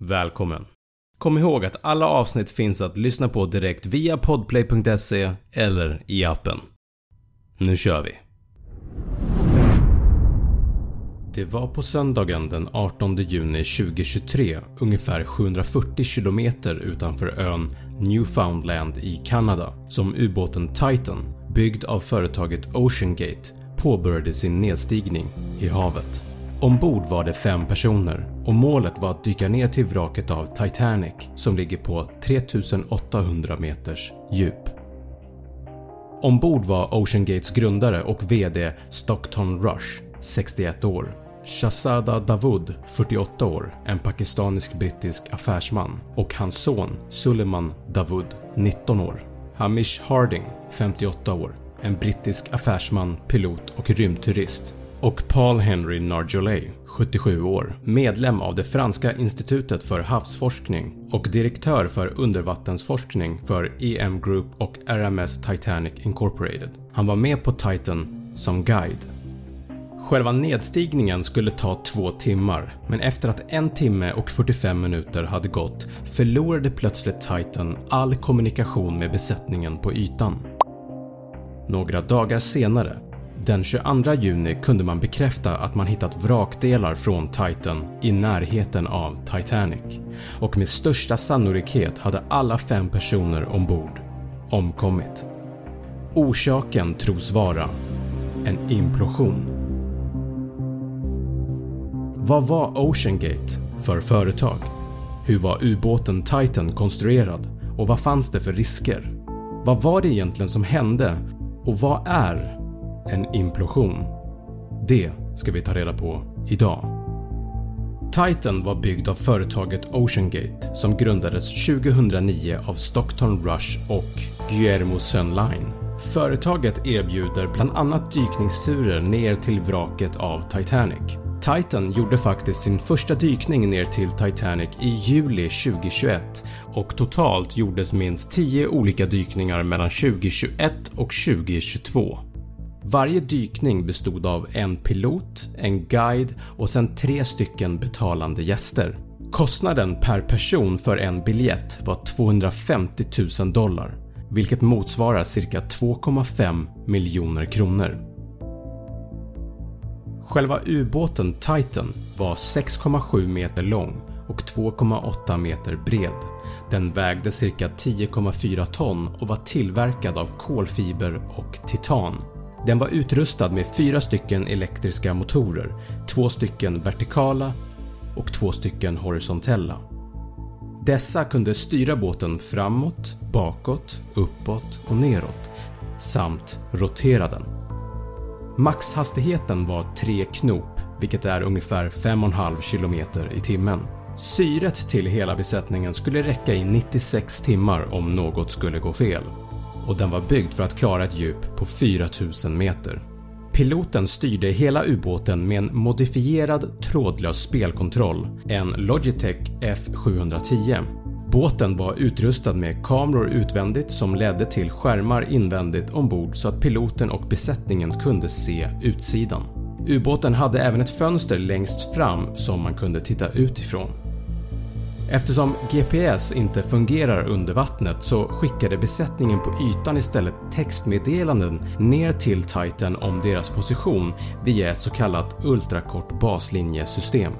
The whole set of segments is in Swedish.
Välkommen! Kom ihåg att alla avsnitt finns att lyssna på direkt via podplay.se eller i appen. Nu kör vi! Det var på söndagen den 18 juni 2023 ungefär 740 km utanför ön Newfoundland i Kanada som ubåten Titan byggd av företaget OceanGate påbörjade sin nedstigning i havet. Ombord var det fem personer och målet var att dyka ner till vraket av Titanic som ligger på 3800 meters djup. Ombord var OceanGates grundare och VD Stockton Rush, 61 år, Shahzada Dawood, 48 år, en pakistanisk-brittisk affärsman och hans son Suleiman Dawood, 19 år. Hamish Harding, 58 år, en brittisk affärsman, pilot och rymdturist och Paul Henry Narjolet, 77 år, medlem av det franska institutet för havsforskning och direktör för undervattensforskning för EM Group och RMS Titanic Incorporated. Han var med på Titan som guide. Själva nedstigningen skulle ta två timmar men efter att en timme och 45 minuter hade gått förlorade plötsligt Titan all kommunikation med besättningen på ytan. Några dagar senare den 22 juni kunde man bekräfta att man hittat vrakdelar från Titan i närheten av Titanic och med största sannolikhet hade alla fem personer ombord omkommit. Orsaken tros vara en implosion. Vad var OceanGate för företag? Hur var ubåten Titan konstruerad och vad fanns det för risker? Vad var det egentligen som hände och vad är en implosion? Det ska vi ta reda på idag. Titan var byggd av företaget OceanGate som grundades 2009 av Stockton Rush och Guillermo Sunline. Företaget erbjuder bland annat dykningsturer ner till vraket av Titanic. Titan gjorde faktiskt sin första dykning ner till Titanic i juli 2021 och totalt gjordes minst 10 olika dykningar mellan 2021 och 2022. Varje dykning bestod av en pilot, en guide och sen tre stycken betalande gäster. Kostnaden per person för en biljett var 250 000 dollar vilket motsvarar cirka 2,5 miljoner kronor. Själva ubåten Titan var 6,7 meter lång och 2,8 meter bred. Den vägde cirka 10,4 ton och var tillverkad av kolfiber och titan. Den var utrustad med fyra stycken elektriska motorer, två stycken vertikala och två stycken horisontella. Dessa kunde styra båten framåt, bakåt, uppåt och neråt samt rotera den. Maxhastigheten var 3 knop vilket är ungefär 5,5 km i timmen. Syret till hela besättningen skulle räcka i 96 timmar om något skulle gå fel och den var byggd för att klara ett djup på 4000 meter. Piloten styrde hela ubåten med en modifierad trådlös spelkontroll, en Logitech F710. Båten var utrustad med kameror utvändigt som ledde till skärmar invändigt ombord så att piloten och besättningen kunde se utsidan. Ubåten hade även ett fönster längst fram som man kunde titta utifrån. Eftersom GPS inte fungerar under vattnet så skickade besättningen på ytan istället textmeddelanden ner till Titan om deras position via ett så kallat ultrakort baslinjesystem.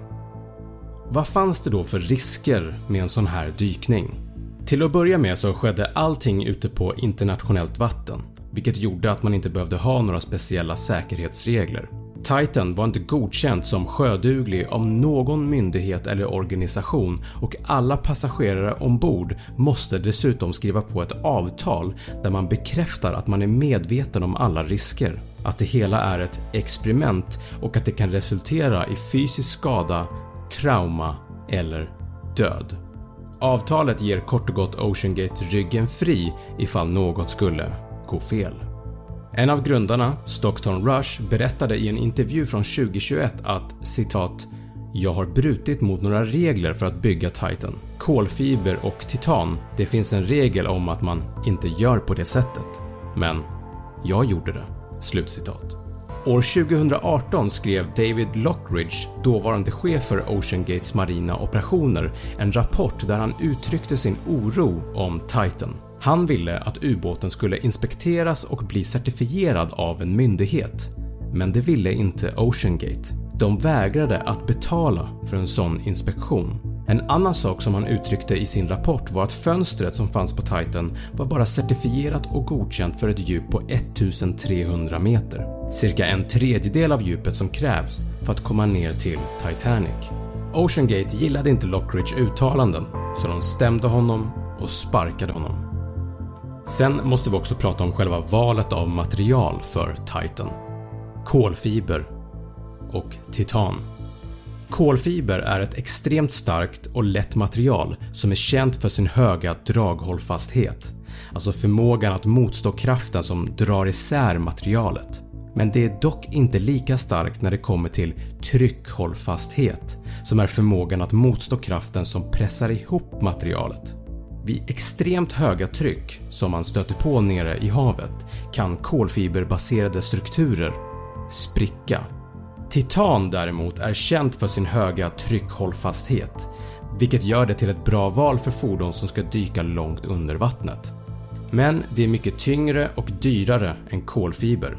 Vad fanns det då för risker med en sån här dykning? Till att börja med så skedde allting ute på internationellt vatten vilket gjorde att man inte behövde ha några speciella säkerhetsregler. Titan var inte godkänd som sjöduglig av någon myndighet eller organisation och alla passagerare ombord måste dessutom skriva på ett avtal där man bekräftar att man är medveten om alla risker, att det hela är ett experiment och att det kan resultera i fysisk skada, trauma eller död. Avtalet ger kort och gott Oceangate ryggen fri ifall något skulle gå fel. En av grundarna, Stockton Rush, berättade i en intervju från 2021 att citat “Jag har brutit mot några regler för att bygga Titan. Kolfiber och titan, det finns en regel om att man inte gör på det sättet. Men jag gjorde det.” Slutcitat. År 2018 skrev David Lockridge, dåvarande chef för Oceangates marina operationer, en rapport där han uttryckte sin oro om Titan. Han ville att ubåten skulle inspekteras och bli certifierad av en myndighet, men det ville inte Oceangate. De vägrade att betala för en sån inspektion. En annan sak som han uttryckte i sin rapport var att fönstret som fanns på Titan var bara certifierat och godkänt för ett djup på 1300 meter. Cirka en tredjedel av djupet som krävs för att komma ner till Titanic. Oceangate gillade inte Lockridge uttalanden så de stämde honom och sparkade honom. Sen måste vi också prata om själva valet av material för Titan. Kolfiber och titan. Kolfiber är ett extremt starkt och lätt material som är känt för sin höga draghållfasthet, alltså förmågan att motstå kraften som drar isär materialet. Men det är dock inte lika starkt när det kommer till tryckhållfasthet som är förmågan att motstå kraften som pressar ihop materialet. Vid extremt höga tryck som man stöter på nere i havet kan kolfiberbaserade strukturer spricka. Titan däremot är känt för sin höga tryckhållfasthet vilket gör det till ett bra val för fordon som ska dyka långt under vattnet. Men det är mycket tyngre och dyrare än kolfiber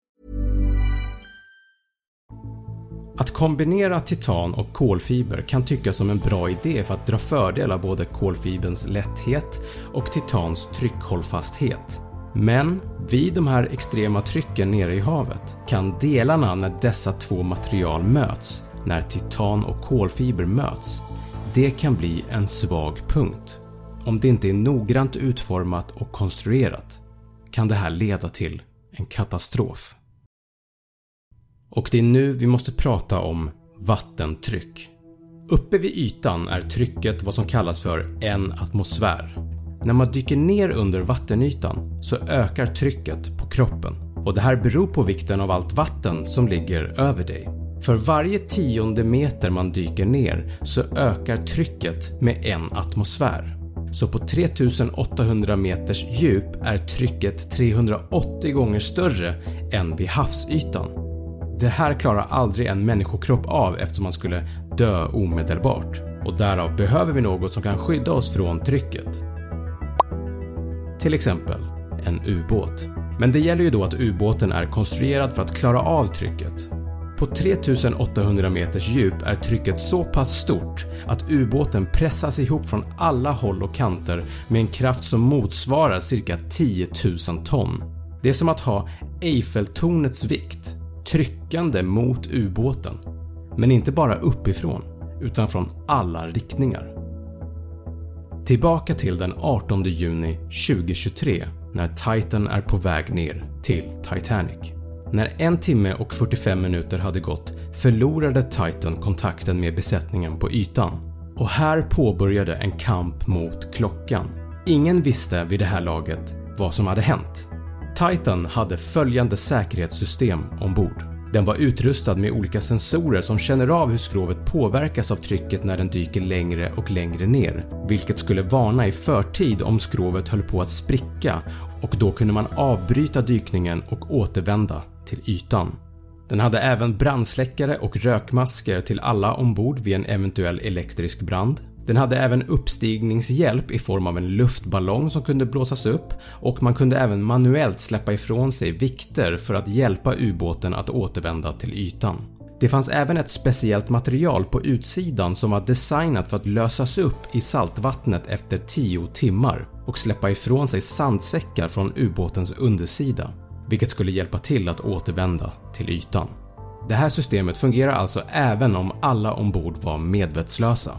Att kombinera titan och kolfiber kan tyckas som en bra idé för att dra fördel av både kolfiberns lätthet och titans tryckhållfasthet. Men vid de här extrema trycken nere i havet kan delarna när dessa två material möts, när titan och kolfiber möts, det kan bli en svag punkt. Om det inte är noggrant utformat och konstruerat kan det här leda till en katastrof. Och det är nu vi måste prata om vattentryck. Uppe vid ytan är trycket vad som kallas för en atmosfär. När man dyker ner under vattenytan så ökar trycket på kroppen och det här beror på vikten av allt vatten som ligger över dig. För varje tionde meter man dyker ner så ökar trycket med en atmosfär. Så på 3800 meters djup är trycket 380 gånger större än vid havsytan det här klarar aldrig en människokropp av eftersom man skulle dö omedelbart och därav behöver vi något som kan skydda oss från trycket. Till exempel en ubåt. Men det gäller ju då att ubåten är konstruerad för att klara av trycket. På 3800 meters djup är trycket så pass stort att ubåten pressas ihop från alla håll och kanter med en kraft som motsvarar cirka 10 000 ton. Det är som att ha Eiffeltornets vikt tryckande mot ubåten. Men inte bara uppifrån, utan från alla riktningar. Tillbaka till den 18 juni 2023 när Titan är på väg ner till Titanic. När en timme och 45 minuter hade gått förlorade Titan kontakten med besättningen på ytan och här påbörjade en kamp mot klockan. Ingen visste vid det här laget vad som hade hänt. Titan hade följande säkerhetssystem ombord. Den var utrustad med olika sensorer som känner av hur skrovet påverkas av trycket när den dyker längre och längre ner, vilket skulle varna i förtid om skrovet höll på att spricka och då kunde man avbryta dykningen och återvända till ytan. Den hade även brandsläckare och rökmasker till alla ombord vid en eventuell elektrisk brand. Den hade även uppstigningshjälp i form av en luftballong som kunde blåsas upp och man kunde även manuellt släppa ifrån sig vikter för att hjälpa ubåten att återvända till ytan. Det fanns även ett speciellt material på utsidan som var designat för att lösas upp i saltvattnet efter 10 timmar och släppa ifrån sig sandsäckar från ubåtens undersida vilket skulle hjälpa till att återvända till ytan. Det här systemet fungerar alltså även om alla ombord var medvetslösa.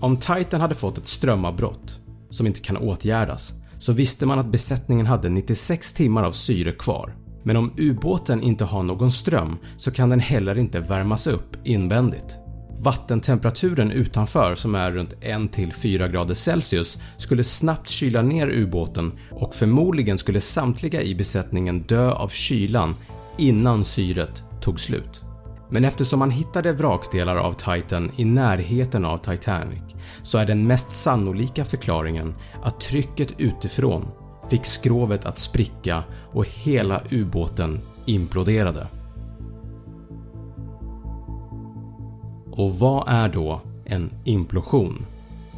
Om Titan hade fått ett strömavbrott som inte kan åtgärdas så visste man att besättningen hade 96 timmar av syre kvar men om ubåten inte har någon ström så kan den heller inte värmas upp invändigt. Vattentemperaturen utanför som är runt 1-4 grader Celsius skulle snabbt kyla ner ubåten och förmodligen skulle samtliga i besättningen dö av kylan innan syret tog slut. Men eftersom man hittade vrakdelar av Titan i närheten av Titanic så är den mest sannolika förklaringen att trycket utifrån fick skrovet att spricka och hela ubåten imploderade. Och vad är då en implosion?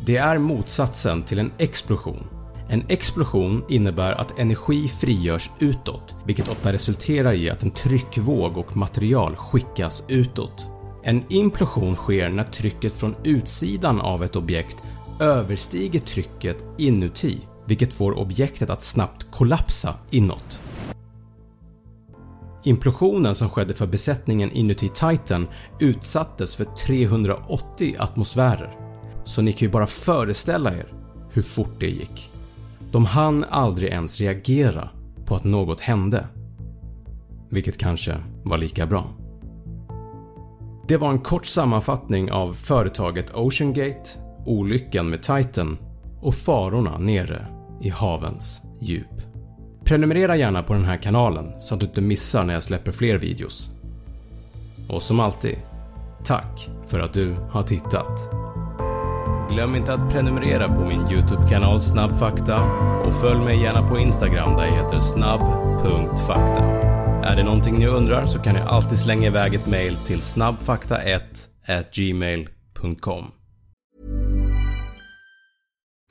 Det är motsatsen till en explosion. En explosion innebär att energi frigörs utåt vilket ofta resulterar i att en tryckvåg och material skickas utåt. En implosion sker när trycket från utsidan av ett objekt överstiger trycket inuti vilket får objektet att snabbt kollapsa inåt. Implosionen som skedde för besättningen inuti Titan utsattes för 380 atmosfärer, så ni kan ju bara föreställa er hur fort det gick. De hann aldrig ens reagera på att något hände, vilket kanske var lika bra. Det var en kort sammanfattning av företaget OceanGate, olyckan med Titan och farorna nere i havens djup. Prenumerera gärna på den här kanalen så att du inte missar när jag släpper fler videos. Och som alltid, tack för att du har tittat. Glöm inte att prenumerera på min YouTube-kanal Snabbfakta och följ mig gärna på Instagram där jag heter snabb.fakta. Är det någonting ni undrar så kan ni alltid slänga iväg ett mail till snabbfakta1 gmail.com.